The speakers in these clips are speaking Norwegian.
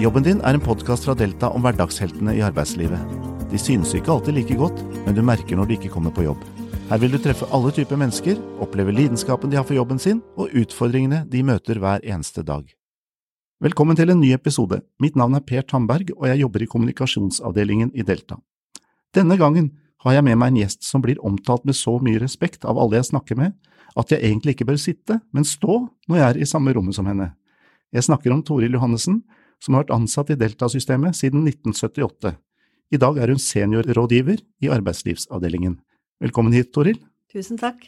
Jobben din er en podkast fra Delta om hverdagsheltene i arbeidslivet. De synes ikke alltid like godt, men du merker når de ikke kommer på jobb. Her vil du treffe alle typer mennesker, oppleve lidenskapen de har for jobben sin, og utfordringene de møter hver eneste dag. Velkommen til en ny episode. Mitt navn er Per Tamberg, og jeg jobber i kommunikasjonsavdelingen i Delta. Denne gangen har jeg med meg en gjest som blir omtalt med så mye respekt av alle jeg snakker med, at jeg egentlig ikke bør sitte, men stå når jeg er i samme rommet som henne. Jeg snakker om Toril Johannessen, som har vært ansatt i Delta-systemet siden 1978. I dag er hun seniorrådgiver i arbeidslivsavdelingen. Velkommen hit, Toril. Tusen takk.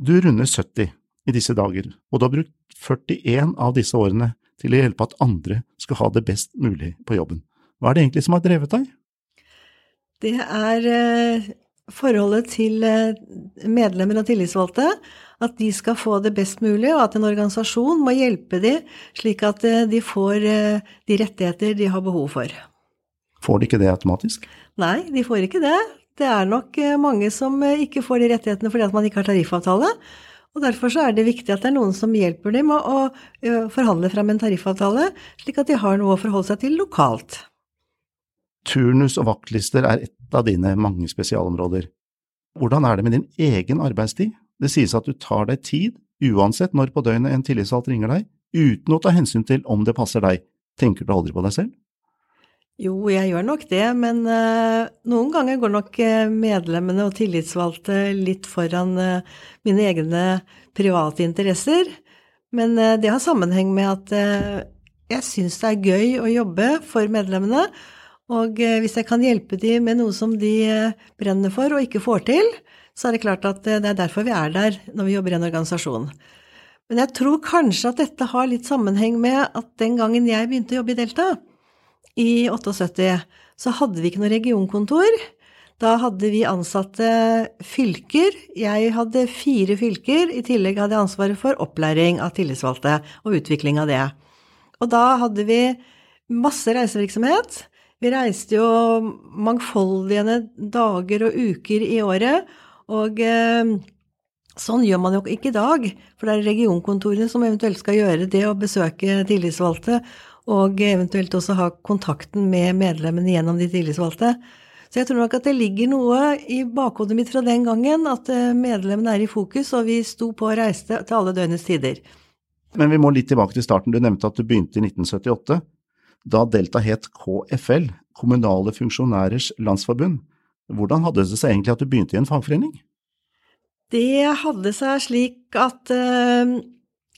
Du runder 70 i disse dager, og du har brukt 41 av disse årene til å hjelpe at andre skal ha det best mulig på jobben. Hva er det egentlig som har drevet deg? Det er eh, forholdet til eh, medlemmer og tillitsvalgte. At de skal få det best mulig, og at en organisasjon må hjelpe dem slik at eh, de får de rettigheter de har behov for. Får de ikke det automatisk? Nei, de får ikke det. Det er nok mange som ikke får de rettighetene fordi at man ikke har tariffavtale. Og Derfor så er det viktig at det er noen som hjelper dem å forhandle frem en tariffavtale, slik at de har noe å forholde seg til lokalt. Turnus og vaktlister er et av dine mange spesialområder. Hvordan er det med din egen arbeidstid? Det sies at du tar deg tid, uansett når på døgnet en tillitsvalgt ringer deg, uten å ta hensyn til om det passer deg. Tenker du aldri på deg selv? Jo, jeg gjør nok det, men uh, noen ganger går nok uh, medlemmene og tillitsvalgte litt foran uh, mine egne private interesser. Men det har sammenheng med at jeg syns det er gøy å jobbe for medlemmene, og hvis jeg kan hjelpe dem med noe som de brenner for og ikke får til, så er det klart at det er derfor vi er der når vi jobber i en organisasjon. Men jeg tror kanskje at dette har litt sammenheng med at den gangen jeg begynte å jobbe i Delta, i 78 så hadde vi ikke noe regionkontor. Da hadde vi ansatte fylker. Jeg hadde fire fylker. I tillegg hadde jeg ansvaret for opplæring av tillitsvalgte og utvikling av det. Og da hadde vi masse reisevirksomhet. Vi reiste jo mangfoldige dager og uker i året. Og eh, sånn gjør man jo ikke i dag, for det er regionkontorene som eventuelt skal gjøre det å besøke tillitsvalgte og eventuelt også ha kontakten med medlemmene gjennom de tillitsvalgte. Så jeg tror nok at det ligger noe i bakhodet mitt fra den gangen, at eh, medlemmene er i fokus, og vi sto på og reiste til alle døgnets tider. Men vi må litt tilbake til starten. Du nevnte at du begynte i 1978, da Delta het KFL, Kommunale funksjonærers landsforbund. Hvordan hadde det seg egentlig at du begynte i en fagforening? Det hadde seg slik at uh,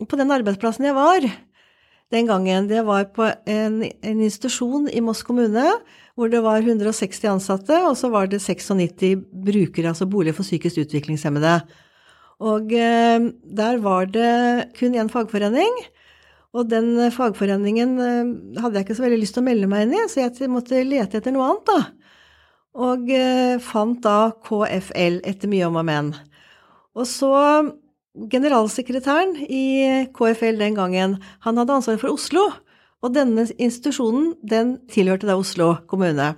på den arbeidsplassen jeg var, den gangen. Det var på en, en, institusjon i Moss kommune hvor det var 160 ansatte, og så var det 96 brukere, altså boliger for psykisk utviklingshemmede. Og eh, der var det kun én fagforening. Og den fagforeningen eh, hadde jeg ikke så veldig lyst til å melde meg inn i, så jeg måtte lete etter noe annet, da. Og eh, fant da KFL etter mye om og men. Og så Generalsekretæren i KFL den gangen, han hadde ansvaret for Oslo. Og denne institusjonen, den tilhørte da Oslo kommune.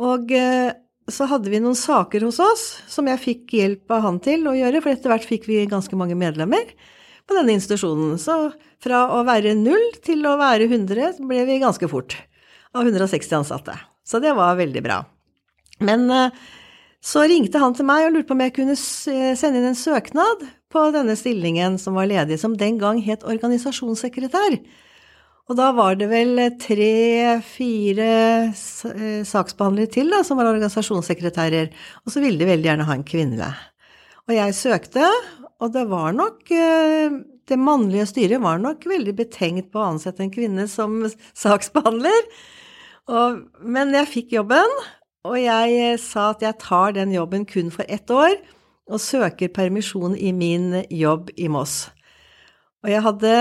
Og eh, så hadde vi noen saker hos oss som jeg fikk hjelp av han til å gjøre, for etter hvert fikk vi ganske mange medlemmer på denne institusjonen. Så fra å være null til å være 100 ble vi ganske fort, av 160 ansatte. Så det var veldig bra. Men eh, så ringte han til meg og lurte på om jeg kunne sende inn en søknad på denne stillingen som var ledig, som den gang het organisasjonssekretær. Og da var det vel tre-fire eh, saksbehandlere til da, som var organisasjonssekretærer, og så ville de veldig gjerne ha en kvinne. Og jeg søkte, og det var nok eh, Det mannlige styret var nok veldig betenkt på å ansette en kvinne som saksbehandler. Og, men jeg fikk jobben, og jeg eh, sa at jeg tar den jobben kun for ett år, og søker permisjon i min jobb i Moss. Og jeg hadde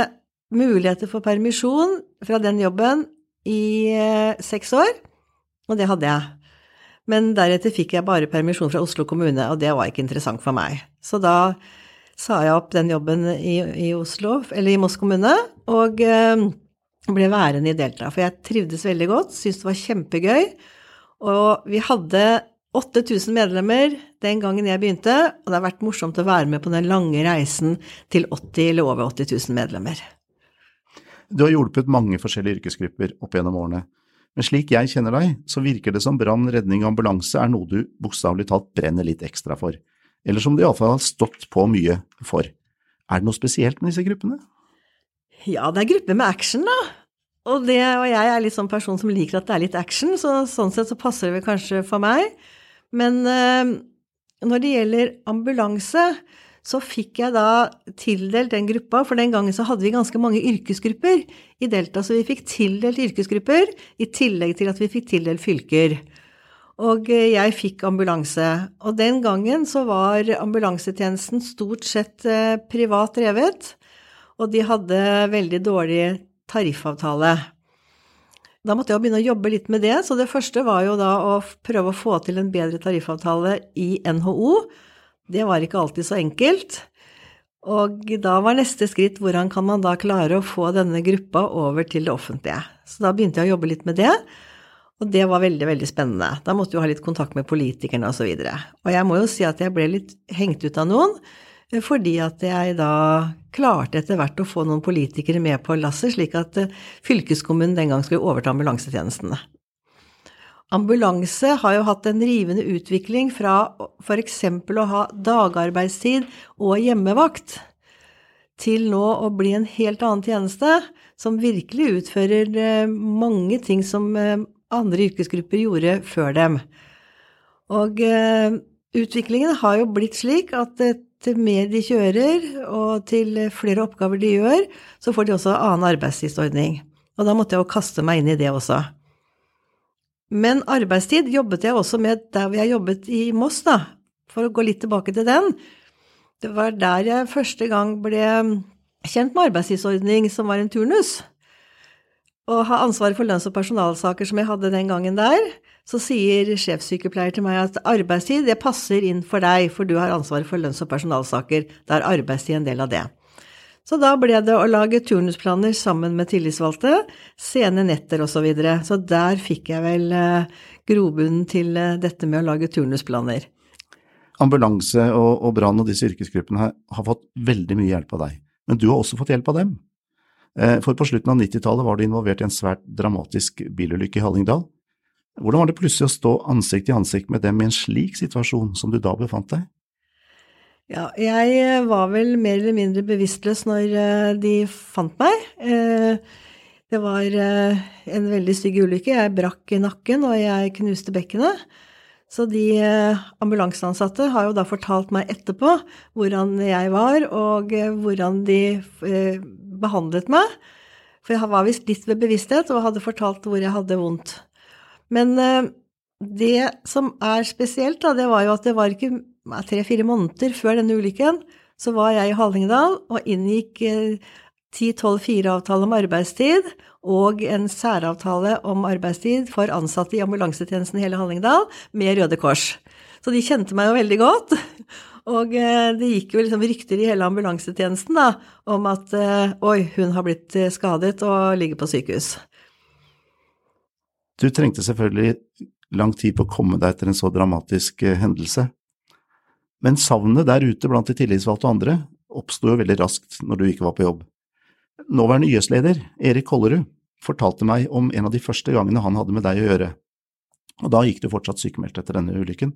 muligheter for permisjon fra den jobben i eh, seks år, og det hadde jeg. Men deretter fikk jeg bare permisjon fra Oslo kommune, og det var ikke interessant for meg. Så da sa jeg opp den jobben i, i Oslo, eller i Moss kommune, og eh, ble værende i Delta. For jeg trivdes veldig godt, syntes det var kjempegøy. Og vi hadde 8000 medlemmer den gangen jeg begynte, og det har vært morsomt å være med på den lange reisen til 80 eller over 80 000 medlemmer. Du har hjulpet mange forskjellige yrkesgrupper opp gjennom årene. Men slik jeg kjenner deg, så virker det som brann, redning og ambulanse er noe du bokstavelig talt brenner litt ekstra for. Eller som du iallfall har stått på mye for. Er det noe spesielt med disse gruppene? Ja, det er grupper med action, da. Og, det, og jeg er litt sånn person som liker at det er litt action, så sånn sett så passer det vel kanskje for meg. Men øh, når det gjelder ambulanse, så fikk jeg da tildelt den gruppa, for den gangen så hadde vi ganske mange yrkesgrupper i Delta, så vi fikk tildelt yrkesgrupper i tillegg til at vi fikk tildelt fylker. Og eh, jeg fikk ambulanse. Og den gangen så var ambulansetjenesten stort sett eh, privat drevet, og de hadde veldig dårlig tariffavtale. Da måtte jeg begynne å jobbe litt med det, så det første var jo da å prøve å få til en bedre tariffavtale i NHO. Det var ikke alltid så enkelt. Og da var neste skritt hvordan kan man da klare å få denne gruppa over til det offentlige. Så da begynte jeg å jobbe litt med det, og det var veldig, veldig spennende. Da måtte du ha litt kontakt med politikerne osv. Og, så og jeg må jo si at jeg ble litt hengt ut av noen, fordi at jeg da klarte etter hvert å få noen politikere med på lasset, slik at eh, fylkeskommunen den gang skulle overta ambulansetjenestene. Ambulanse har jo hatt en rivende utvikling fra f.eks. å ha dagarbeidstid og hjemmevakt, til nå å bli en helt annen tjeneste, som virkelig utfører eh, mange ting som eh, andre yrkesgrupper gjorde før dem. Og utviklingen har jo blitt slik at til mer de kjører, og til flere oppgaver de gjør, så får de også annen arbeidstidsordning. Og da måtte jeg jo kaste meg inn i det også. Men arbeidstid jobbet jeg også med der hvor jeg jobbet i Moss, da, for å gå litt tilbake til den. Det var der jeg første gang ble kjent med arbeidstidsordning, som var en turnus. Å ha ansvaret for lønns- og personalsaker som jeg hadde den gangen der, så sier sjefssykepleier til meg at arbeidstid det passer inn for deg, for du har ansvaret for lønns- og personalsaker. Da er arbeidstid en del av det. Så da ble det å lage turnusplaner sammen med tillitsvalgte, sene netter osv. Så, videre. så der fikk jeg vel eh, grobunnen til eh, dette med å lage turnusplaner. Ambulanse og, og brann og disse yrkesgruppene her har, fått veldig mye hjelp av deg, men du har også fått hjelp av dem. Eh, for på slutten av 90-tallet var du involvert i en svært dramatisk bilulykke i Hallingdal, hvordan var det plutselig å stå ansikt til ansikt med dem i en slik situasjon som du da befant deg? Ja, jeg var vel mer eller mindre bevisstløs når eh, de fant meg. Eh, det var eh, en veldig stygg ulykke. Jeg brakk nakken, og jeg knuste bekkenet. Så de ambulanseansatte har jo da fortalt meg etterpå hvordan jeg var, og hvordan de behandlet meg. For jeg var visst litt ved bevissthet og hadde fortalt hvor jeg hadde vondt. Men eh, det som er spesielt, da, det var jo at det var ikke tre-fire måneder før denne ulykken, så var jeg i Hallingdal og inngikk 10-12-4-avtale eh, om arbeidstid og en særavtale om arbeidstid for ansatte i ambulansetjenesten i hele Hallingdal med Røde Kors. Så de kjente meg jo veldig godt. Og eh, det gikk jo liksom rykter i hele ambulansetjenesten da, om at oi, hun har blitt skadet og ligger på sykehus. Du trengte selvfølgelig lang tid på å komme deg etter en så dramatisk eh, hendelse. Men savnet der ute blant de tillitsvalgte og andre oppsto jo veldig raskt når du ikke var på jobb. Nåværende YS-leder, Erik Kollerud, fortalte meg om en av de første gangene han hadde med deg å gjøre, og da gikk du fortsatt sykemeldt etter denne ulykken.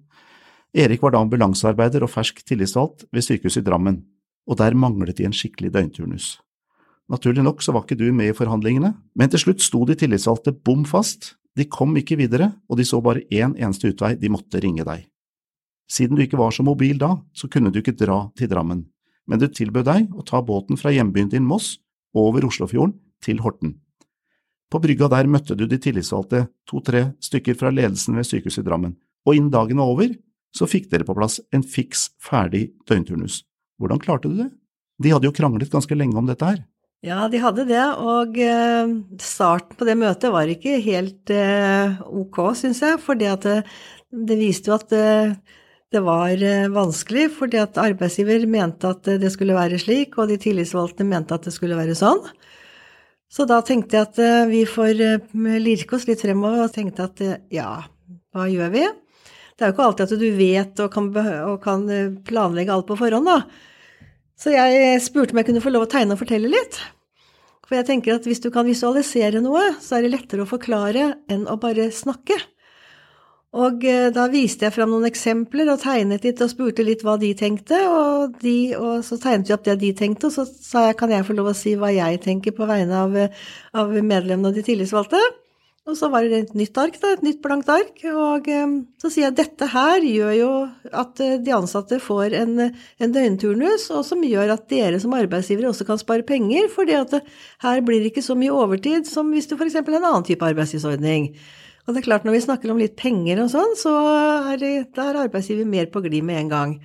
Erik var da ambulansearbeider og fersk tillitsvalgt ved sykehuset i Drammen, og der manglet de en skikkelig døgnturnus. Naturlig nok så var ikke du med i forhandlingene, men til slutt sto de tillitsvalgte bom fast de kom ikke videre, og de så bare én eneste utvei, de måtte ringe deg. Siden du ikke var så mobil da, så kunne du ikke dra til Drammen, men du tilbød deg å ta båten fra hjembyen din Moss over Oslofjorden til Horten. På brygga der møtte du de tillitsvalgte, to–tre stykker fra ledelsen ved sykehuset i Drammen, og innen dagen var over, så fikk dere på plass en fiks, ferdig døgnturnus. Hvordan klarte du det? De hadde jo kranglet ganske lenge om dette her. Ja, de hadde det, og eh, starten på det møtet var ikke helt eh, ok, syns jeg, for det, det, viste jo at eh, det var vanskelig, fordi at arbeidsgiver mente at det skulle være slik, og de tillitsvalgte mente at det skulle være sånn. Så da tenkte jeg at vi får lirke oss litt fremover, og tenkte at ja, hva gjør vi? Det er jo ikke alltid at du vet og kan, og kan planlegge alt på forhånd, da. Så jeg spurte om jeg kunne få lov å tegne og fortelle litt. For jeg tenker at hvis du kan visualisere noe, så er det lettere å forklare enn å bare snakke. Og eh, da viste jeg fram noen eksempler og tegnet litt og spurte litt hva de tenkte, og, de, og så tegnet vi opp det de tenkte, og så sa jeg kan jeg få lov å si hva jeg tenker på vegne av, av medlemmene og de tillitsvalgte. Og så var det et nytt ark, da, et nytt blankt ark. Og um, så sier jeg dette her gjør jo at uh, de ansatte får en, en, døgnturnus, og som gjør at dere som arbeidsgivere også kan spare penger, at her blir det ikke så mye overtid som hvis du f.eks. har en annen type arbeidstidsordning. Og det er klart, når vi snakker om litt penger og sånn, så er, det, er arbeidsgiver mer på glid med en gang.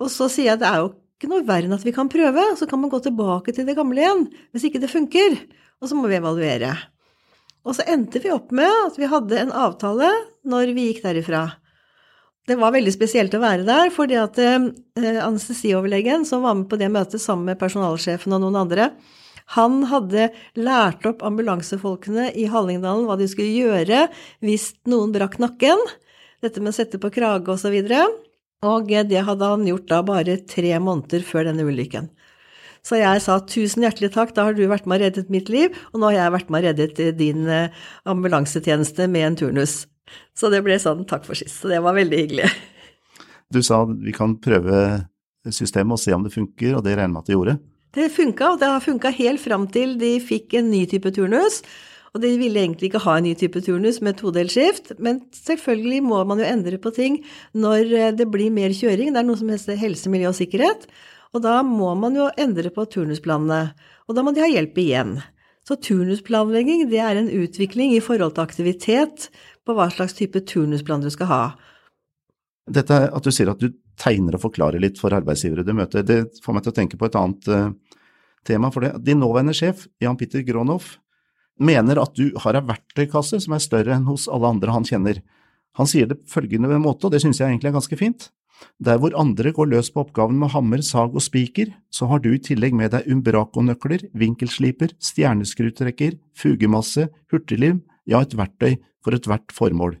Og så sier jeg det er jo ikke noe verre enn at vi kan prøve, så kan man gå tilbake til det gamle igjen hvis ikke det funker. Og så må vi evaluere. Og så endte vi opp med at vi hadde en avtale når vi gikk derifra. Det var veldig spesielt å være der, fordi at eh, anestesioverlegen som var med på det møtet sammen med personalsjefen og noen andre, han hadde lært opp ambulansefolkene i Hallingdalen hva de skulle gjøre hvis noen brakk nakken. Dette med å sette på krage og så. Og det hadde han gjort da bare tre måneder før denne ulykken. Så jeg sa tusen hjertelig takk, da har du vært med og reddet mitt liv, og nå har jeg vært med og reddet eh, din eh, ambulansetjeneste med en turnus. Så det ble sånn takk for sist. Så det var veldig hyggelig. Du sa vi kan prøve systemet og se om det funker, og det regner med at det gjorde? Det funka, og det har funka helt fram til de fikk en ny type turnus. Og de ville egentlig ikke ha en ny type turnus med todelt men selvfølgelig må man jo endre på ting når eh, det blir mer kjøring. Det er noe som heter helse, miljø og sikkerhet. Og da må man jo endre på turnusplanene. Og da må de ha hjelp igjen. Så turnusplanlegging det er en utvikling i forhold til aktivitet på hva slags type turnusplan du skal ha. Dette at du sier at du tegner og forklarer litt for arbeidsgivere du møter, det får meg til å tenke på et annet uh, tema. For det. Din nåværende sjef, Jan Peter Gronhoff, mener at du har ei verktøykasse som er større enn hos alle andre han kjenner. Han sier det følgende ved en måte, og det synes jeg egentlig er ganske fint. Der hvor andre går løs på oppgaven med hammer, sag og spiker, så har du i tillegg med deg umbrakonøkler, vinkelsliper, stjerneskrutrekker, fugemasse, hurtiglim, ja, et verktøy for ethvert formål.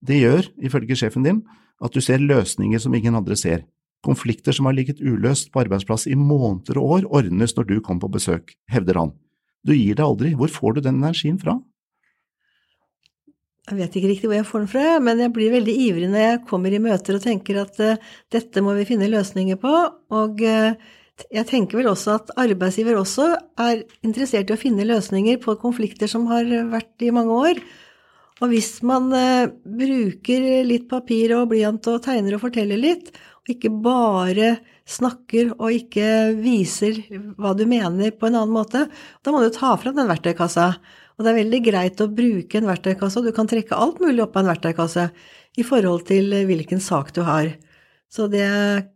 Det gjør, ifølge sjefen din, at du ser løsninger som ingen andre ser. Konflikter som har ligget uløst på arbeidsplass i måneder og år, ordnes når du kommer på besøk, hevder han. Du gir deg aldri, hvor får du den energien fra? Jeg vet ikke riktig hvor jeg får den fra, men jeg blir veldig ivrig når jeg kommer i møter og tenker at uh, dette må vi finne løsninger på. Og uh, jeg tenker vel også at arbeidsgiver også er interessert i å finne løsninger på konflikter som har vært i mange år. Og hvis man uh, bruker litt papir og blyant og tegner og forteller litt, og ikke bare snakker og ikke viser hva du mener på en annen måte, da må du ta fram den verktøykassa. Og det er veldig greit å bruke en verktøykasse, og du kan trekke alt mulig opp av en verktøykasse i forhold til eh, hvilken sak du har. Så det,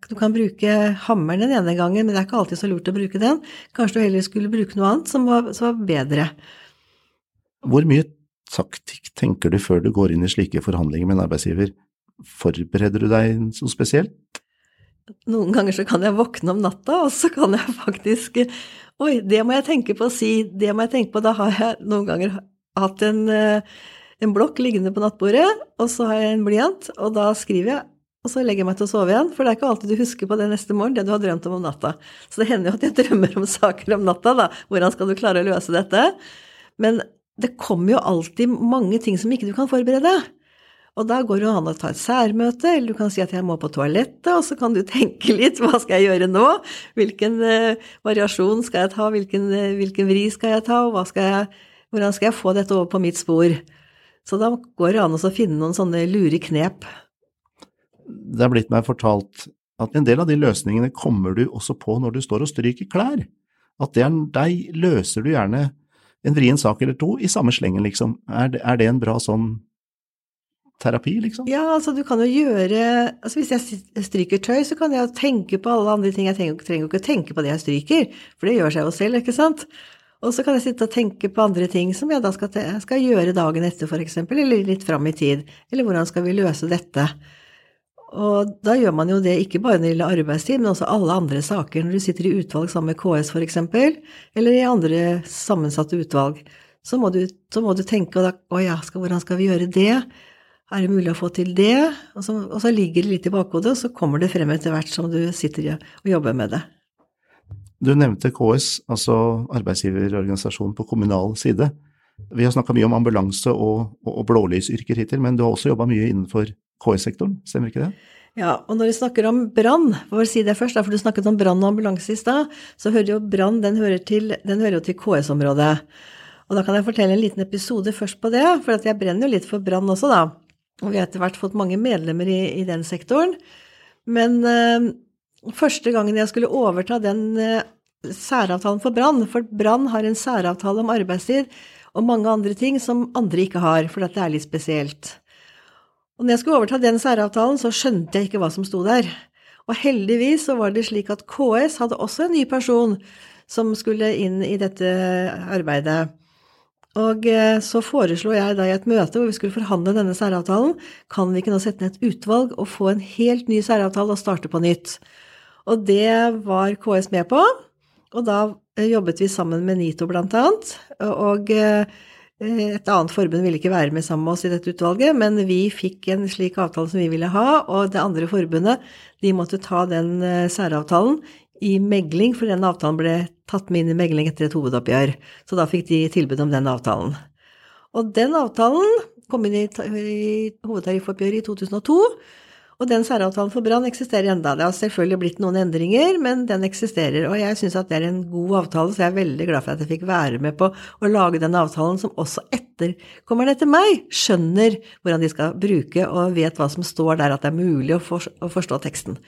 du kan bruke hammeren den ene gangen, men det er ikke alltid så lurt å bruke den. Kanskje du heller skulle bruke noe annet som var, som var bedre. Hvor mye taktikk tenker du før du går inn i slike forhandlinger med en arbeidsgiver? Forbereder du deg så spesielt? Noen ganger så kan jeg våkne om natta, og så kan jeg faktisk Oi, det må jeg tenke på å si, det må jeg tenke på. Da har jeg noen ganger hatt en, eh, en blokk liggende på nattbordet, og så har jeg en blyant, og da skriver jeg, og så legger jeg meg til å sove igjen. For det er ikke alltid du husker på det neste morgen, det du har drømt om om natta. Så det hender jo at jeg drømmer om saker om natta, da. Hvordan skal du klare å løse dette? Men det kommer jo alltid mange ting som ikke du kan forberede. Og da går det an å ta et særmøte, eller du kan si at jeg må på toalettet, og så kan du tenke litt hva skal jeg gjøre nå, hvilken uh, variasjon skal jeg ta, hvilken, uh, hvilken, vri skal jeg ta, og skal jeg, hvordan skal jeg få dette over på mitt spor. Så da går det an å finne noen sånne lure knep. Det er blitt meg fortalt at en del av de løsningene kommer du også på når du står og stryker klær. At det er deg løser du gjerne en vrien sak eller to i samme slengen, liksom. Er det, er det en bra sånn terapi, liksom? Ja, altså du kan jo gjøre altså Hvis jeg stryker tøy, så kan jeg tenke på alle andre ting. Jeg trenger, jo ikke tenke på det jeg stryker, for det gjør seg jo selv, ikke sant? Og så kan jeg sitte og tenke på andre ting som jeg da skal, skal gjøre dagen etter, eksempel, eller litt fram i tid. Eller hvordan skal vi løse dette? Og da gjør man jo det ikke bare når det gjelder arbeidstid, men også alle andre saker. Når du sitter i utvalg sammen med KS, eksempel, eller i andre sammensatte utvalg, så må du, så må du tenke og da, å ja, skal, hvordan skal vi gjøre det? Er det mulig å få til det? Og så, og så ligger det litt i bakhodet, og så kommer det frem etter hvert som du sitter og jobber med det. Du nevnte KS, altså arbeidsgiverorganisasjonen på kommunal side. Vi har snakka mye om ambulanse og, og, og blålysyrker hittil, men du har også jobba mye innenfor KS-sektoren, stemmer ikke det? Ja, og når vi snakker om brann, for å si det først, for du snakket om brann og ambulanse i stad, så hører jo brann den hører til, til KS-området. Og da kan jeg fortelle en liten episode først på det, for jeg brenner jo litt for brann også, da. Og vi har etter hvert fått mange medlemmer i, i den sektoren. Men eh, første gangen jeg skulle overta den eh, særavtalen for brann, for brann har en særavtale om arbeidstid og mange andre ting som andre ikke har, for dette er litt spesielt. Og når jeg skulle overta den særavtalen, så skjønte jeg ikke hva som sto der. Og heldigvis så var det slik at KS hadde også en ny person som skulle inn i dette arbeidet. Og eh, så foreslo jeg da i et møte hvor vi skulle forhandle denne særavtalen, kan vi ikke nå sette ned et utvalg og få en helt ny særavtale og starte på nytt? Og det var KS med på, og da eh, jobbet vi sammen med NITO blant annet. Og eh, et annet forbund ville ikke være med sammen med oss i dette utvalget, men vi fikk en slik avtale som vi ville ha, og det andre forbundet de måtte ta den særavtalen i megling, for den avtalen ble tatt med inn i megling etter et hovedoppgjør. Så da fikk de tilbud om den avtalen. Og den avtalen kom inn i, hovedtariffoppgjøret i 2002, og den særavtalen for brann eksisterer enda. Det har selvfølgelig blitt noen endringer, men den eksisterer. Og jeg syns at det er en god avtale, så jeg er veldig glad for at jeg fikk være med på å lage den avtalen som også etterkommerne etter meg skjønner hvordan de skal bruke og vet hva som står der, at det er mulig å, forstå teksten.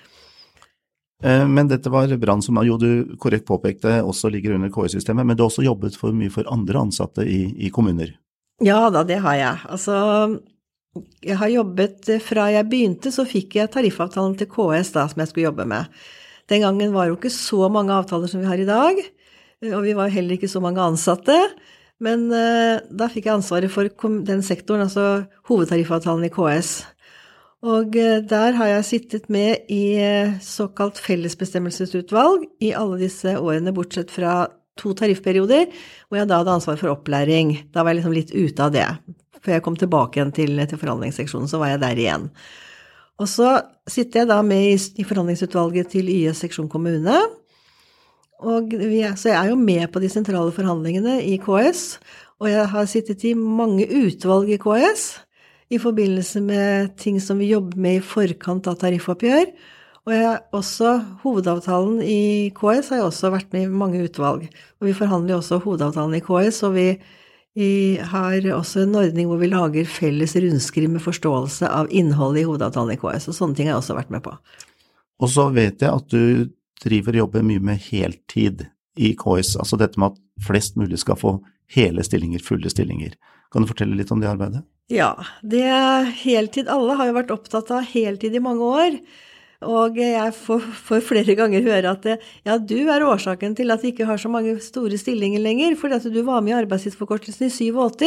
Eh, men dette var brann som jo du korrekt påpekte også ligger under KI-systemet, men du har også jobbet for mye for andre ansatte i, i kommuner? Ja da, det har jeg. Altså, jeg har jobbet eh, Fra jeg begynte, så fikk jeg tariffavtalen til KS da, som jeg skulle jobbe med. Den gangen var det jo ikke så mange avtaler som vi har i dag, eh, og vi var heller ikke så mange ansatte. Men da fikk jeg ansvaret for den sektoren, altså hovedtariffavtalen i KS. Og uh, der har jeg sittet med i uh, såkalt fellesbestemmelsesutvalg i alle disse årene, bortsett fra to tariffperioder, hvor jeg da hadde ansvar for opplæring. Da var jeg liksom litt ute av det. Før jeg kom tilbake igjen til, til forhandlingsseksjonen, så var jeg der igjen. Og så sitter jeg da med i, i forhandlingsutvalget til YS seksjon kommune. Og vi, så jeg er jo med på de sentrale forhandlingene i KS. Og jeg har sittet i mange utvalg i KS i forbindelse med ting som vi jobber med i forkant av tariffoppgjør. Og jeg, også hovedavtalen i KS har jeg også vært med i mange utvalg. Og vi forhandler jo også hovedavtalen i KS, og vi vi har også en ordning hvor vi lager felles rundskriv med forståelse av innholdet i hovedavtalen i KS, og sånne ting har jeg også vært med på. Og så vet jeg at du driver og jobber mye med heltid i KS, altså dette med at flest mulig skal få hele stillinger, fulle stillinger. Kan du fortelle litt om det arbeidet? Ja, det heltid. Alle har jo vært opptatt av heltid i mange år. Og jeg får, får, flere ganger høre at ja, du er årsaken til at vi ikke har så mange store stillinger lenger, fordi at du var med i arbeidstidsforkortelsen i 87.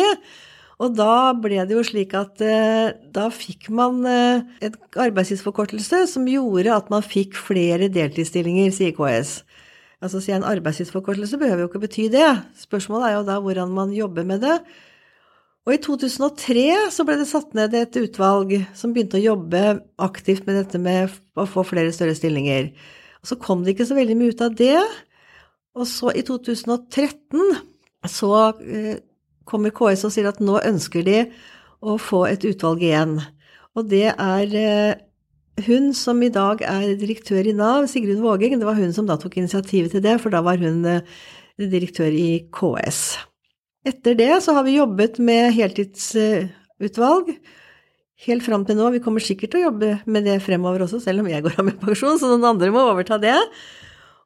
Og da ble det jo slik at eh, da fikk man eh, en arbeidstidsforkortelse som gjorde at man fikk flere deltidsstillinger, sier KS. Altså sier En arbeidstidsforkortelse behøver jo ikke bety det. Spørsmålet er jo da hvordan man jobber med det. Og i 2003 så ble det satt ned et utvalg som begynte å jobbe aktivt med dette med å få flere større stillinger. Og så kom det ikke så veldig mye ut av det. Og så i 2013 så eh, kommer KS og sier at nå ønsker de å få et utvalg igjen. Og det er eh, hun som i dag er direktør i Nav, Sigrun Vågeng, det var hun som da tok initiativet til det, for da var hun eh, direktør i KS. Etter det så har vi jobbet med heltidsutvalg helt fram til nå. Vi kommer sikkert til å jobbe med det fremover også, selv om jeg går av med pensjon, så noen andre må overta det.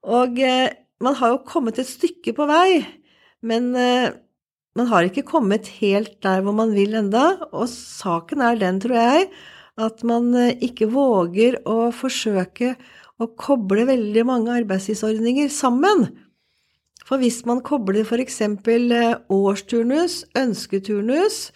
Og eh, man har jo kommet et stykke på vei, men eh, man har ikke kommet helt der hvor man vil enda, og saken er den, tror jeg, at man eh, ikke våger å forsøke å koble veldig mange arbeidstidsordninger sammen. For hvis man kobler f.eks. Eh, årsturnus, ønsketurnus,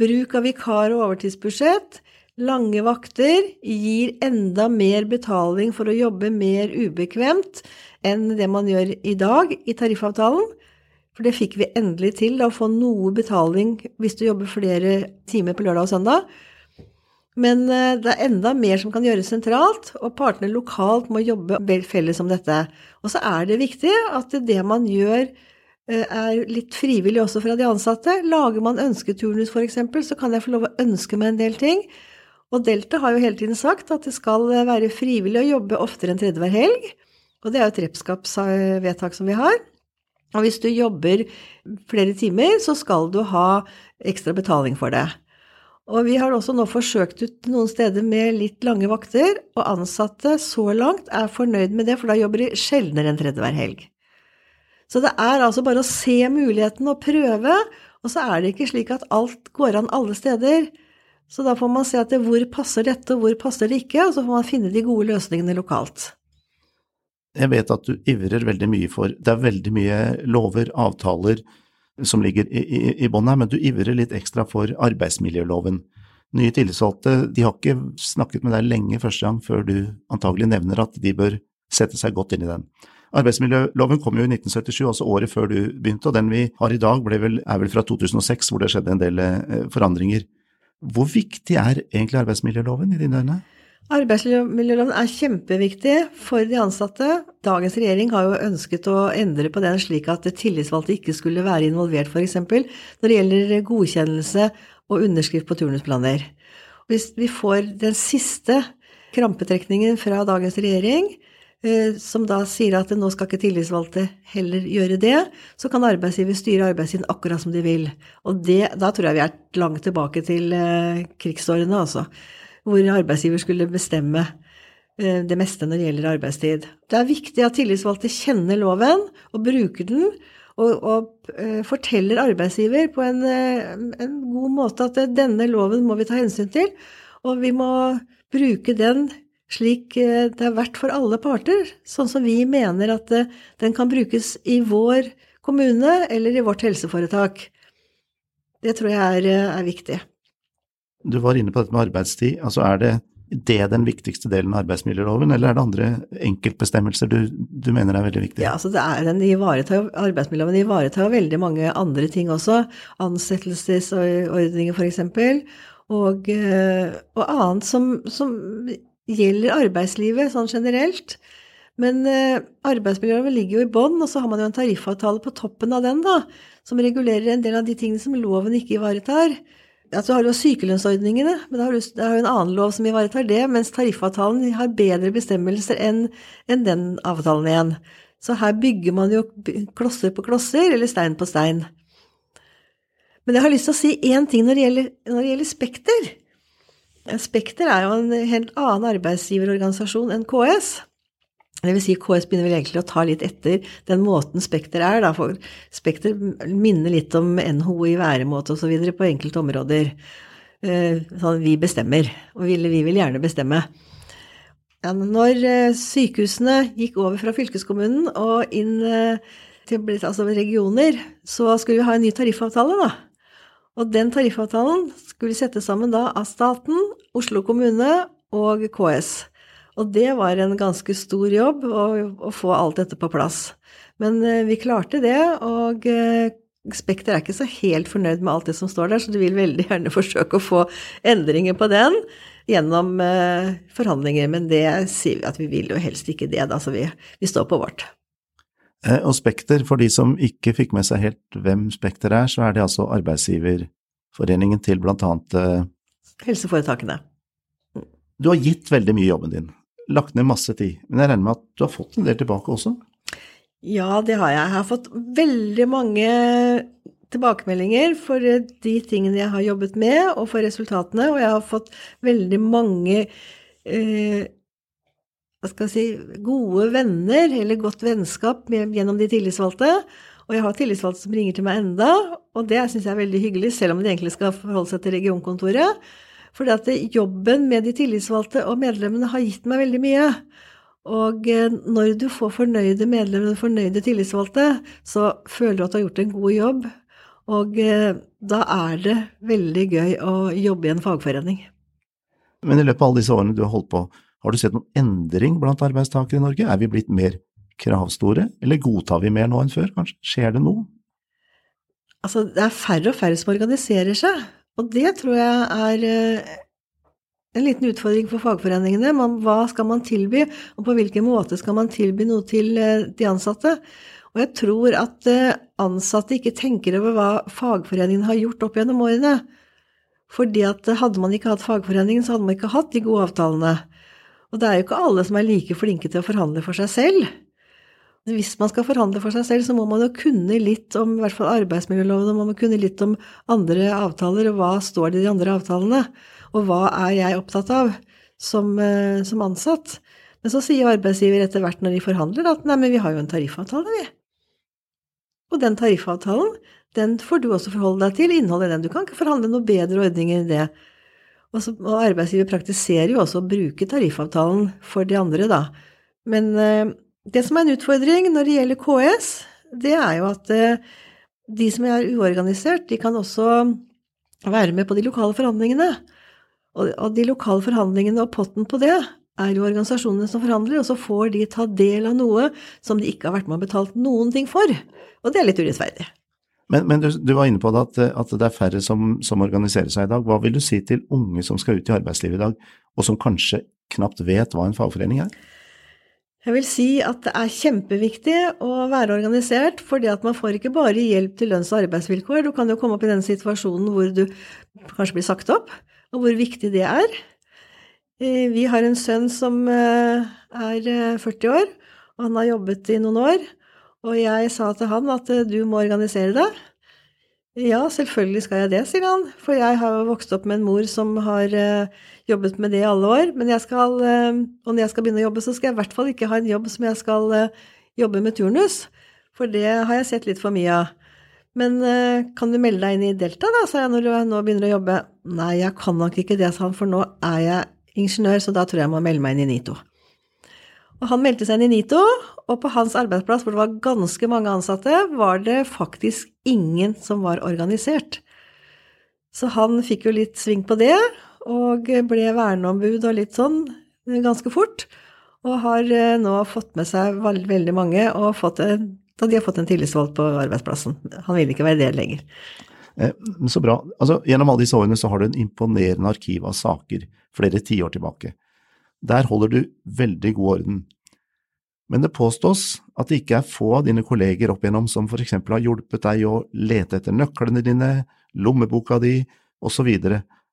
bruk av vikar- og overtidsbudsjett, lange vakter, gir enda mer betaling for å jobbe mer ubekvemt enn det man gjør i dag i tariffavtalen. For det fikk vi endelig til, å få noe betaling hvis du jobber flere timer på lørdag og søndag. Men eh, det er enda mer som kan gjøres sentralt, og partene lokalt må jobbe felles om dette. Og så er det viktig at det man gjør eh, er litt frivillig også fra de ansatte. Lager man ønsketurnus f.eks., så kan jeg få lov å ønske meg en del ting. Og Delta har jo hele tiden sagt at det skal være frivillig å jobbe oftere enn tredje hver helg. Og det er jo et repskapsvedtak som vi har. Og hvis du jobber flere timer, så skal du ha ekstra betaling for det. Og vi har også nå forsøkt ut noen steder med litt lange vakter, og ansatte så langt er fornøyd med det, for da jobber de sjeldnere enn tredje hver helg. Så det er altså bare å se muligheten og prøve, og så er det ikke slik at alt går an alle steder. Så da får man se etter hvor passer dette, og hvor passer det ikke, og så får man finne de gode løsningene lokalt. Jeg vet at du ivrer veldig mye for Det er veldig mye lover, avtaler, som ligger i, i, i bånn her, men du ivrer litt ekstra for arbeidsmiljøloven. Nye tillitsvalgte de har ikke snakket med deg lenge første gang før du antagelig nevner at de bør sette seg godt inn i den. Arbeidsmiljøloven kom jo i 1977, altså året før du begynte, og den vi har i dag vel, er vel fra 2006, hvor det skjedde en del eh, forandringer. Hvor viktig er egentlig arbeidsmiljøloven i dine øyne? Arbeidsmiljøloven er kjempeviktig for de ansatte. Dagens regjering har jo ønsket å endre på den slik at tillitsvalgte ikke skulle være involvert, f.eks. når det gjelder godkjennelse og underskrift på turnusplaner. Hvis vi får den siste krampetrekningen fra dagens regjering, eh, som da sier at nå skal ikke tillitsvalgte heller gjøre det, så kan arbeidsgiver styre arbeidstiden akkurat som de vil. Og det, da tror jeg vi er langt tilbake til eh, krigsårene, altså hvor arbeidsgiver skulle bestemme eh, det meste når det gjelder arbeidstid. Det er viktig at tillitsvalgte kjenner loven og bruker den, og, og uh, forteller arbeidsgiver på en, uh, en, god måte at denne loven må vi ta hensyn til, og vi må bruke den slik det er verdt for alle parter, sånn som vi mener at den kan brukes i vår kommune eller i vårt helseforetak. Det tror jeg er, er viktig. Du var inne på dette med arbeidstid. altså Er det, det den viktigste delen av arbeidsmiljøloven, eller er det andre enkeltbestemmelser du, du mener er veldig viktige? Ja, altså det er den ivaretar, Arbeidsmiljøloven ivaretar veldig mange andre ting også. Ansettelsesordninger f.eks. Og, eh, og annet som, som gjelder arbeidslivet sånn generelt. Men eh, arbeidsmiljøloven ligger jo i bånn, og så har man jo en tariffavtale på toppen av den, da, som regulerer en del av de tingene som loven ikke ivaretar. Ja, så har du jo sykelønnsordningene, men da har du en annen lov som ivaretar det, mens tariffavtalen har bedre bestemmelser enn en den avtalen igjen. Så her bygger man jo klosser på klosser, eller stein på stein. Men jeg har lyst til å si én ting når det, gjelder, når det gjelder Spekter. Spekter er jo en helt annen arbeidsgiverorganisasjon enn KS. Det vil si, KS begynner vel egentlig å ta litt etter den måten Spekter er, da, for Spekter minner litt om NHO i væremåte osv. på enkelte områder. Sånn vi bestemmer, og vi vil gjerne bestemme. Ja, når eh, sykehusene gikk over fra fylkeskommunen og inn eh, til altså regioner, så skulle vi ha en ny tariffavtale, da. Og den tariffavtalen skulle settes sammen da av staten, Oslo kommune og KS. Og det var en ganske stor jobb å, å få alt dette på plass. Men eh, vi klarte det, og eh, Spekter er ikke så helt fornøyd med alt det som står der, så de vil veldig gjerne forsøke å få endringer på den gjennom eh, forhandlinger. Men det sier vi at vi vil jo helst ikke det, da, så vi, vi står på vårt. Og Spekter, for de som ikke fikk med seg helt hvem Spekter er, så er det altså arbeidsgiverforeningen til blant annet Helseforetakene. Du har gitt veldig mye jobben din lagt ned masse tid, men jeg regner med at du har fått en del tilbake også? Ja, det har jeg. Jeg har fått veldig mange tilbakemeldinger for de tingene jeg har jobbet med, og for resultatene, og jeg har fått veldig mange eh, hva skal jeg si, gode venner, eller godt vennskap med, gjennom de tillitsvalgte. Og jeg har tillitsvalgte som ringer til meg enda, og det syns jeg er veldig hyggelig, selv om de egentlig skal forholde seg til regionkontoret. Fordi at jobben med de tillitsvalgte og medlemmene har gitt meg veldig mye. Og eh, når du får fornøyde medlemmer og fornøyde tillitsvalgte, så føler du at du har gjort en god jobb. Og eh, da er det veldig gøy å jobbe i en fagforening. Men i løpet av alle disse årene du har holdt på, har du sett noen endring blant arbeidstakere i Norge? Er vi blitt mer kravstore, eller godtar vi mer nå enn før, kanskje? Skjer det noe? Altså, det er færre og færre som organiserer seg. Og det tror jeg er eh, en liten utfordring for fagforeningene. Hva skal man tilby, og på hvilken måte skal man tilby noe til eh, de ansatte? Og jeg tror at eh, ansatte ikke tenker over hva fagforeningen har gjort opp gjennom årene. Fordi at hadde man ikke hatt fagforeningen, så hadde man ikke hatt de gode avtalene. Og det er jo ikke alle som er like flinke til å forhandle for seg selv. Hvis man skal forhandle for seg selv, så må man jo kunne litt om i hvert fall arbeidsmiljøloven, og man må kunne litt om andre avtaler, og hva står det i de andre avtalene, og hva er jeg opptatt av som, eh, som ansatt. Men så sier arbeidsgiver etter hvert når de forhandler at nei, men vi har jo en tariffavtale, vi. Og den tariffavtalen, den får du også forholde deg til, innholdet i den. Du kan ikke forhandle noe bedre ordninger enn det. Og, så, og arbeidsgiver praktiserer jo også å bruke tariffavtalen for de andre, da. Men eh, det som er en utfordring når det gjelder KS, det er jo at eh, de som er uorganisert, de kan også være med på de lokale forhandlingene. Og de lokale forhandlingene og potten på det er jo organisasjonene som forhandler, og så får de ta del av noe som de ikke har vært med og betalt noen ting for. Og det er litt urettferdig. Men, men du, du, var inne på det at, at, det er færre som, som, organiserer seg i dag. Hva vil du si til unge som skal ut i arbeidslivet i dag, og som kanskje knapt vet hva en fagforening er? Jeg vil si at det er kjempeviktig å være organisert, fordi at man får ikke bare hjelp til lønns- og arbeidsvilkår. Du kan jo komme opp i den situasjonen hvor du kanskje blir sagt opp, og hvor viktig det er. Eh, vi har en sønn som eh, er 40 eh, år, og han har jobbet i noen år. Og jeg sa til han at du må organisere deg. Ja, selvfølgelig skal jeg det, sier han, for jeg har jo vokst opp med en mor som har jobbet med det i alle år. Men jeg skal, uh, og når jeg skal begynne å jobbe, så skal jeg i hvert fall ikke ha en jobb som jeg skal uh, jobbe med turnus, for det har jeg sett litt for mye av. Men kan du melde deg inn i Delta, da, sa jeg når du nå begynner å jobbe. Nei, jeg kan nok ikke det, sa han, for nå er jeg ingeniør, så da tror jeg jeg må melde meg inn i NITO. Og han meldte seg inn i NITO, og på hans arbeidsplass, hvor det var ganske mange ansatte, var det faktisk ingen som var organisert. Så han fikk jo litt sving på det, og ble verneombud og litt sånn ganske fort. Og har eh, nå fått med seg veldig mange, og fått de har fått en tillitsvalgt på arbeidsplassen. Han vil ikke være det lenger. Eh, så bra. Altså, gjennom alle disse årene så har du en imponerende arkiv av saker flere tiår tilbake. Der holder du veldig god orden. Men det påstås at det ikke er få av dine kolleger opp igjennom som for eksempel har hjulpet deg å lete etter nøklene dine, lommeboka di osv.,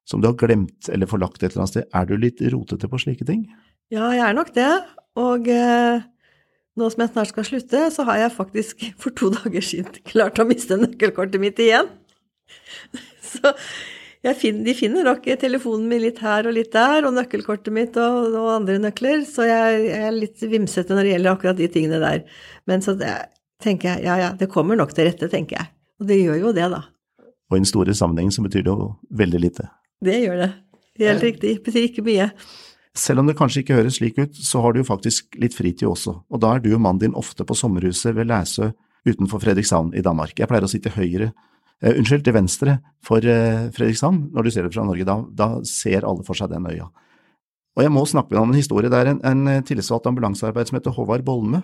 som du har glemt eller forlagt et eller annet sted. Er du litt rotete på slike ting? Ja, jeg er nok det. Og eh, nå som jeg snart skal slutte, så har jeg faktisk for to dager siden klart å miste nøkkelkortet mitt igjen. Så finner, de finner nok telefonen min litt her og litt der, og nøkkelkortet mitt og, og andre nøkler, så jeg, jeg, er litt vimsete når det gjelder akkurat de tingene der. Men så det, tenker jeg ja ja, det kommer nok til rette, tenker jeg. Og det gjør jo det, da. Og i den store sammenhengen så betyr det jo veldig lite. Det gjør det. Helt riktig. Det betyr ikke mye. Selv om det kanskje ikke høres slik ut, så har du jo faktisk litt fritid også, og da er du og mannen din ofte på sommerhuset ved Læsø utenfor Fredrikshavn i Danmark. Jeg pleier å sitte høyre Uh, unnskyld, til venstre for uh, Fredrikshavn. Når du ser det fra Norge, da, da, ser alle for seg den øya. Og jeg må snakke om en historie. Det er en, en eh, tillitsvalgt ambulansearbeid som heter Håvard Bolme,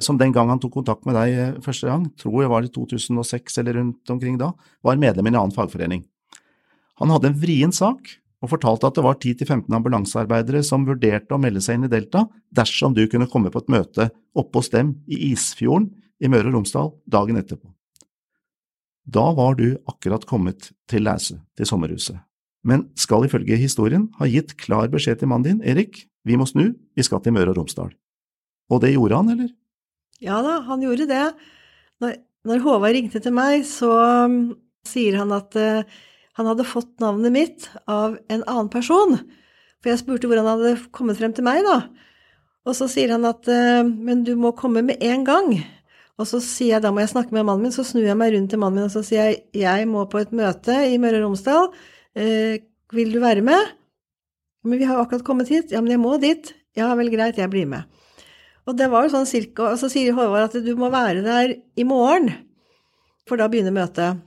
som den gang han tok kontakt med deg første gang, tror jeg var i 2006 eller rundt omkring da, var medlem i en annen fagforening. Han hadde en vrien sak og fortalte at det var 10–15 ambulansearbeidere som vurderte å melde seg inn i Delta dersom du kunne komme på et møte oppe hos dem i Isfjorden i Møre og Romsdal dagen etterpå. Da var du akkurat kommet til Læsø, til sommerhuset, men skal ifølge historien ha gitt klar beskjed til mannen din, Erik, vi må snu, vi skal til Møre og Romsdal. Og det gjorde han, eller? Ja da, han gjorde det. Når, når Håvard ringte til meg, så um, sier han at uh, han hadde fått navnet mitt av en annen person. For jeg spurte hvor han hadde kommet frem til meg, da. Og så sier han at uh, men du må komme med en gang. Og så sier jeg, da må jeg snakke med mannen min, så snur jeg meg rundt til mannen min og så sier jeg, jeg må på et møte i Møre og Romsdal, eh, vil du være med? Men vi har akkurat kommet hit. Ja, men jeg må dit. Ja, vel, greit, jeg blir med. Og det var jo sånn cirka, og så sier Håvard at du må være der i morgen, for da begynner møtet.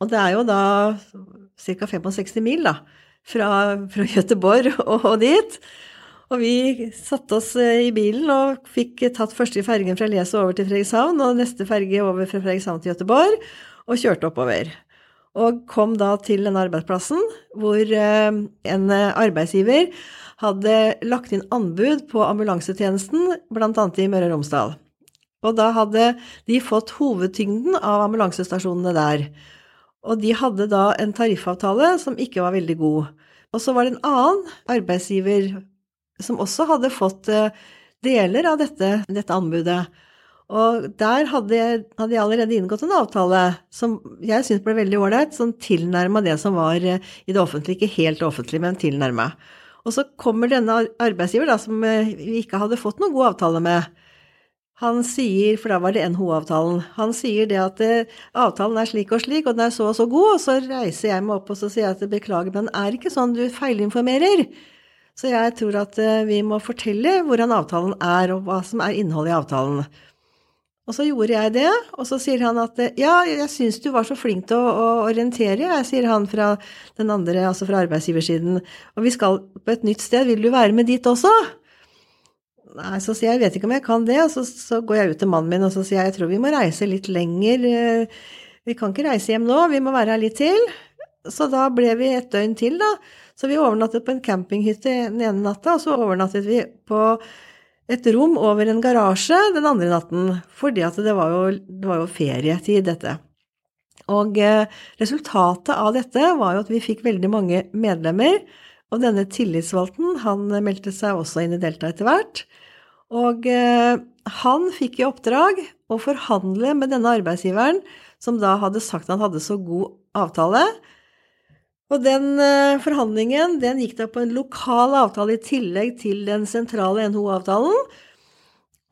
Og det er jo da ca. 65 mil, da, fra, fra Gøteborg og, og dit. Og vi satte oss eh, i bilen og fikk tatt første fergen fra Leso over til Fredrikshavn, og neste ferge over fra Fredrikshavn til Gøteborg, og kjørte oppover. Og kom da til denne arbeidsplassen hvor eh, en arbeidsgiver hadde lagt inn anbud på ambulansetjenesten, bl.a. i Møre og Romsdal. Og da hadde de fått hovedtyngden av ambulansestasjonene der. Og de hadde da en tariffavtale som ikke var veldig god. Og så var det en annen arbeidsgiver som også hadde fått deler av dette, dette anbudet. Og der hadde jeg, hadde jeg, allerede inngått en avtale som jeg syntes ble veldig ålreit, som tilnærma det som var eh, i det offentlige, ikke helt offentlig, men tilnærma. Og så kommer denne arbeidsgiver, da, som eh, vi ikke hadde fått noen god avtale med. Han sier, for da var det NHO-avtalen, han sier det at eh, avtalen er slik og slik, og den er så og så god, og så reiser jeg meg opp og så sier jeg at beklager, men er ikke sånn, du feilinformerer. Så jeg tror at vi må fortelle hvordan avtalen er, og hva som er innholdet i avtalen. Og så gjorde jeg det, og så sier han at ja, jeg syns du var så flink til å, å orientere, jeg, sier han fra den andre, altså fra arbeidsgiversiden, og vi skal på et nytt sted, vil du være med dit også? Nei, så sier jeg, jeg vet ikke om jeg kan det, og så, så går jeg ut til mannen min og så sier jeg, jeg tror vi må reise litt lenger, eh, vi kan ikke reise hjem nå, vi må være her litt til. Så da ble vi et døgn til, da. Så vi overnattet på en campinghytte den ene natta, og så overnattet vi på et rom over en garasje den andre natten, fordi at det var jo, det var jo ferietid, dette. Og eh, resultatet av dette var jo at vi fikk veldig mange medlemmer, og denne tillitsvalgten, han meldte seg også inn i Delta etter hvert. Og eh, han fikk i oppdrag å forhandle med denne arbeidsgiveren, som da hadde sagt han hadde så god avtale, og den eh, forhandlingen den gikk da på en lokal avtale i tillegg til den sentrale NHO-avtalen.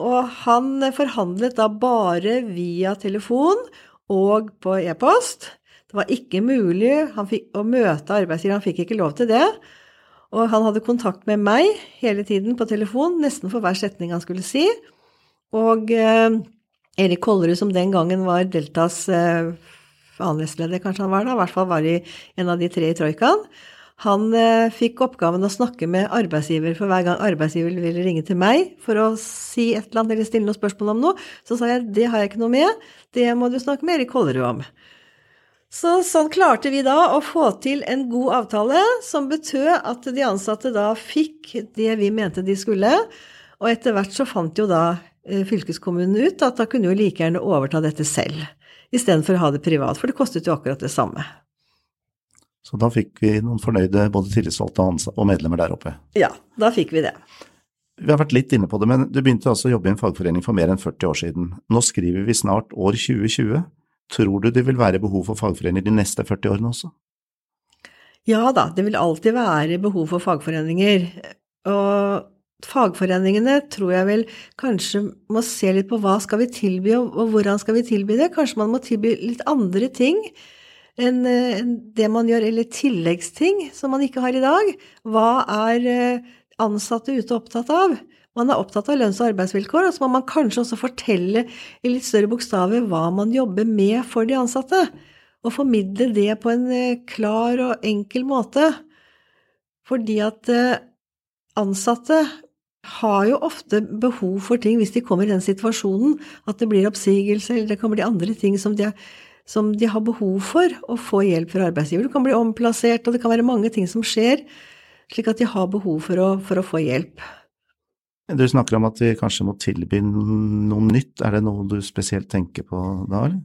Og han forhandlet da bare via telefon og på e-post. Det var ikke mulig fikk, å møte arbeidsgiver, han fikk ikke lov til det. Og han hadde kontakt med meg hele tiden på telefon, nesten for hver setning han skulle si. Og eh, Erik Kollerud, som den gangen var Deltas eh, annen nestleder kanskje han var da, i hvert fall var i en av de tre i troikaen. Han eh, fikk oppgaven å snakke med arbeidsgiver, for hver gang arbeidsgiver ville ringe til meg for å si et eller annet eller stille noe spørsmål om noe, så sa jeg det har jeg ikke noe med, det må du snakke med Erik Kollerud om. Så sånn klarte vi da å få til en god avtale som betød at de ansatte da fikk det vi mente de skulle, og etter hvert så fant jo da eh, fylkeskommunen ut at da kunne jo like gjerne overta dette selv istedenfor å ha det privat, for det kostet jo akkurat det samme. Så da fikk vi noen fornøyde både tillitsvalgte og medlemmer der oppe? Ja, da fikk vi det. Vi har vært litt inne på det, men du begynte altså å jobbe i en fagforening for mer enn 40 år siden. Nå skriver vi snart år 2020. Tror du det vil være behov for fagforeninger de neste 40 årene også? Ja da, det vil alltid være behov for fagforeninger. Og fagforeningene tror jeg vel kanskje må se litt på hva skal vi tilby, og hvordan skal vi tilby det. Kanskje man må tilby litt andre ting enn det man gjør, eller tilleggsting som man ikke har i dag. Hva er eh, ansatte ute opptatt av? Man er opptatt av lønns- og arbeidsvilkår, og så må man kanskje også fortelle i litt større bokstaver hva man jobber med for de ansatte, og formidle det på en eh, klar og enkel måte. Fordi at eh, ansatte har jo ofte behov for ting hvis de kommer i den situasjonen at det blir oppsigelse, eller det kan bli andre ting som de, som de har behov for å få hjelp fra arbeidsgiver. Du kan bli omplassert, og det kan være mange ting som skjer, slik at de har behov for å, for å få hjelp. Du snakker om at vi kanskje må tilby noe nytt. Er det noe du spesielt tenker på da, eller?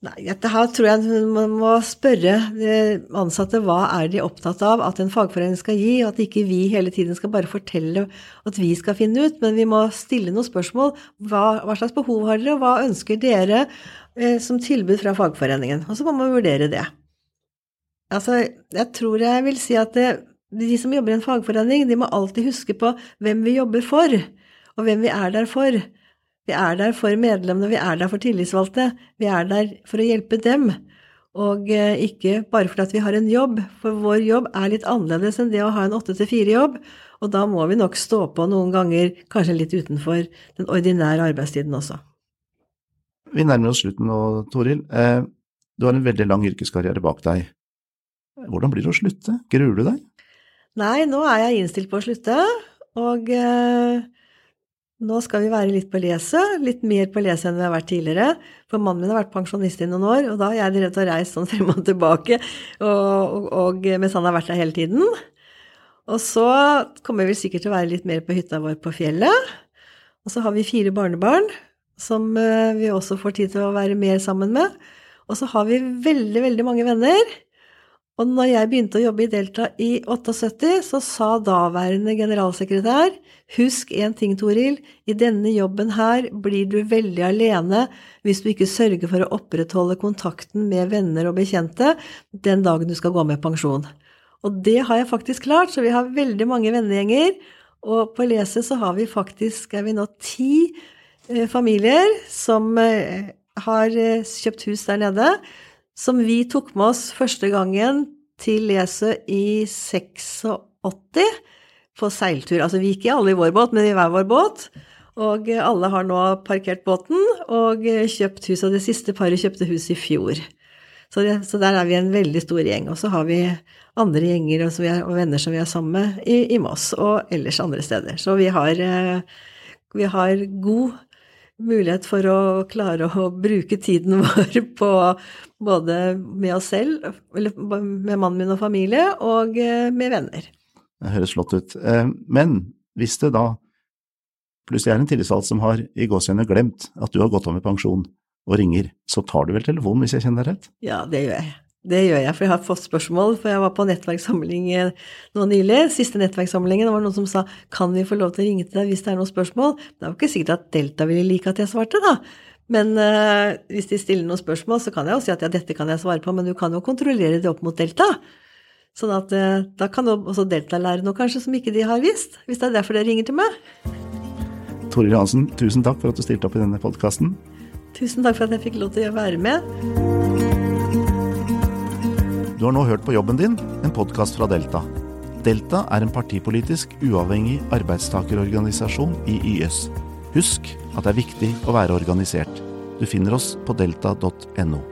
Nei, dette her tror jeg man må spørre de ansatte hva er de opptatt av at en fagforening skal gi, og at ikke vi hele tiden skal bare fortelle at vi skal finne ut, men vi må stille noen spørsmål. Hva, hva slags behov har dere, og hva ønsker dere eh, som tilbud fra fagforeningen? Og så må man vurdere det. Altså, jeg tror jeg vil si at det, de som jobber i en fagforening, de må alltid huske på hvem vi jobber for, og hvem vi er der for. Vi er der for medlemmene, vi er der for tillitsvalgte. Vi er der for å hjelpe dem. Og eh, ikke bare fordi vi har en jobb, for vår jobb er litt annerledes enn det å ha en åtte til fire-jobb. Og da må vi nok stå på noen ganger, kanskje litt utenfor den ordinære arbeidstiden også. Vi nærmer oss slutten nå, Toril. Eh, du har en veldig lang yrkeskarriere bak deg. Hvordan blir det å slutte? Gruer du deg? Nei, nå er jeg innstilt på å slutte. Og eh, Nå skal vi være litt på leset, litt mer på leset enn vi har vært tidligere. For mannen min har vært pensjonist i noen år, og da har jeg drevet og reist sånn frem og tilbake og, og, mens han har vært der hele tiden. Og så kommer vi sikkert til å være litt mer på hytta vår på fjellet. Og så har vi fire barnebarn som eh, vi også får tid til å være mer sammen med. Og så har vi veldig, veldig mange venner. Og når jeg begynte å jobbe i Delta i 78, så sa daværende generalsekretær Husk én ting, Toril, i denne jobben her blir du veldig alene hvis du ikke sørger for å opprettholde kontakten med venner og bekjente den dagen du skal gå med pensjon. Og det har jeg faktisk klart, så vi har veldig mange vennegjenger. Og på Leset så har vi faktisk, er vi nå ti eh, familier som eh, har eh, kjøpt hus der nede som vi tok med oss første gangen til Lesø i 86 på seiltur. Altså vi gikk alle i vår båt, men i hver vår båt. Og alle har nå parkert båten og kjøpt hus, og det siste paret kjøpte hus i fjor. Så, det, så der er vi en veldig stor gjeng. Og så har vi andre gjenger og, er, og venner som vi er sammen med i, i, Moss og ellers andre steder. Så vi har, eh, vi har god mulighet for å klare å bruke tiden vår på både med oss selv, eller med mannen min og familie, og eh, med venner. Det høres flott ut. Eh, men hvis det da plutselig er en tillitsvalgt som har i gåsehudet glemt at du har gått av med pensjon, og ringer, så tar du vel telefonen hvis jeg kjenner deg rett? Ja, det gjør jeg. Det gjør jeg, for jeg har fått spørsmål. For jeg var på nettverkssamling eh, nå nylig, siste nettverkssamlingen, det var noen som sa kan vi få lov til å ringe til deg hvis det er noen spørsmål? Det er jo ikke sikkert at Delta ville like at jeg svarte, da. Men uh, hvis de stiller noen spørsmål, så kan jeg jo si at ja, dette kan jeg svare på, men du kan jo kontrollere det opp mot Delta. Sånn at uh, da kan jo også Delta lære noe kanskje som ikke de har visst, hvis det er derfor dere ringer til meg. Toril Hansen, tusen takk for at du stilte opp i denne podkasten. Tusen takk for at jeg fikk lov til å være med. Du har nå hørt på Jobben din, en podkast fra Delta. Delta er en partipolitisk uavhengig arbeidstakerorganisasjon i YS. Husk at det er viktig å være organisert. Du finner oss på delta.no.